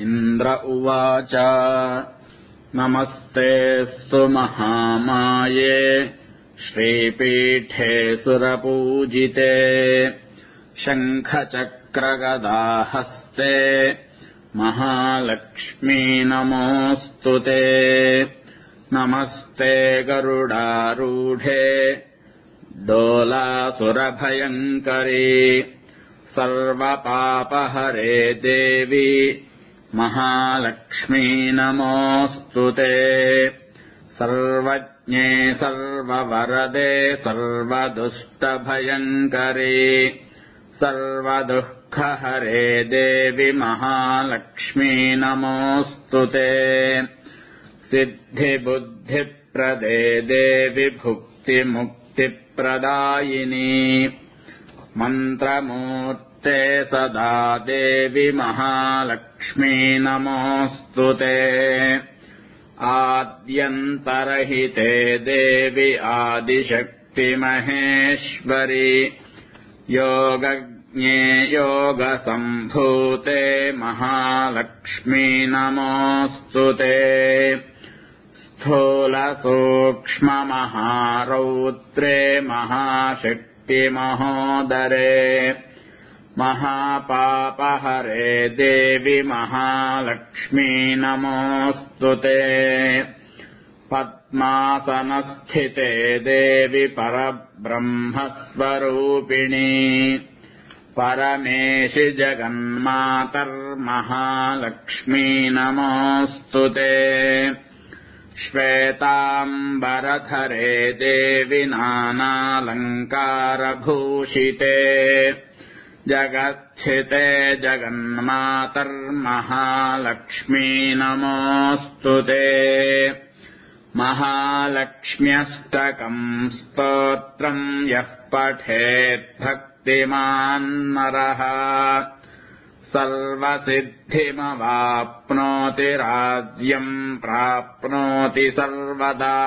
इन्द्र उवाच। नमस्तेऽस्तु महामाये श्रीपीठे सुरपूजिते। शङ्खचक्रगदाहस्ते। महालक्ष्मी नमोऽस्तु ते। नमस्ते गरुडारूढे। डोलासुरभयङ्करी सर्वपापहरे देवी। महालक्ष्मी नमोऽस्तु ते। सर्वज्ञे सर्ववरदे सर्वदुष्टभयङ्करी। सर्वदुःखहरे देवि महालक्ष्मी नमोऽस्तु ते। सिद्धिबुद्धिप्रदे देवि भुक्तिमुक्तिप्रदायिनी मन्त्रमूर्ते सदा देवि महालक्ष्मी नमोऽस्तु ते। आद्यन्तरहिते देवि आदिशक्तिमहेश्वरि। योगज्ञे योगसम्भूते महालक्ष्मी नमोऽस्तु ते महाशक्तिमहोदरे महापापहरे देवि महालक्ष्मी नमोऽस्तु ते। पद्मासनस्थिते देवि परब्रह्मस्वरूपिणी। परमेशि जगन्मातर्महालक्ष्मी नमोऽस्तु ते श्वेताम्बरधरे देवि नानालङ्कारभूषिते। जगत्स्थिते जगन्मातर्महालक्ष्मी नमोऽस्तु ते। महालक्ष्म्यष्टकम् स्तोत्रम् यः पठेद्भक्तिमान्नरः सर्वसिद्धिमवाप्नोति राज्यम् प्राप्नोति सर्वदा।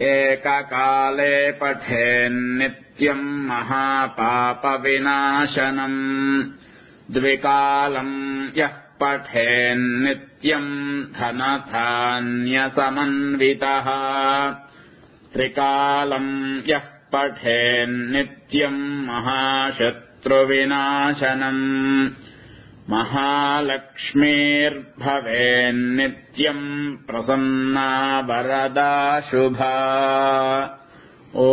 एककाले पठेन्नित्यम् महापापविनाशनम् द्विकालम् यः पठेन्नित्यम् धनधान्यसमन्वितः। त्रिकालम् यः पठेन्नित्यम् महाशत्रुविनाशनम् महालक्ष्मीर्भवेन्नित्यम् प्रसन्ना वरदा शुभा। ओ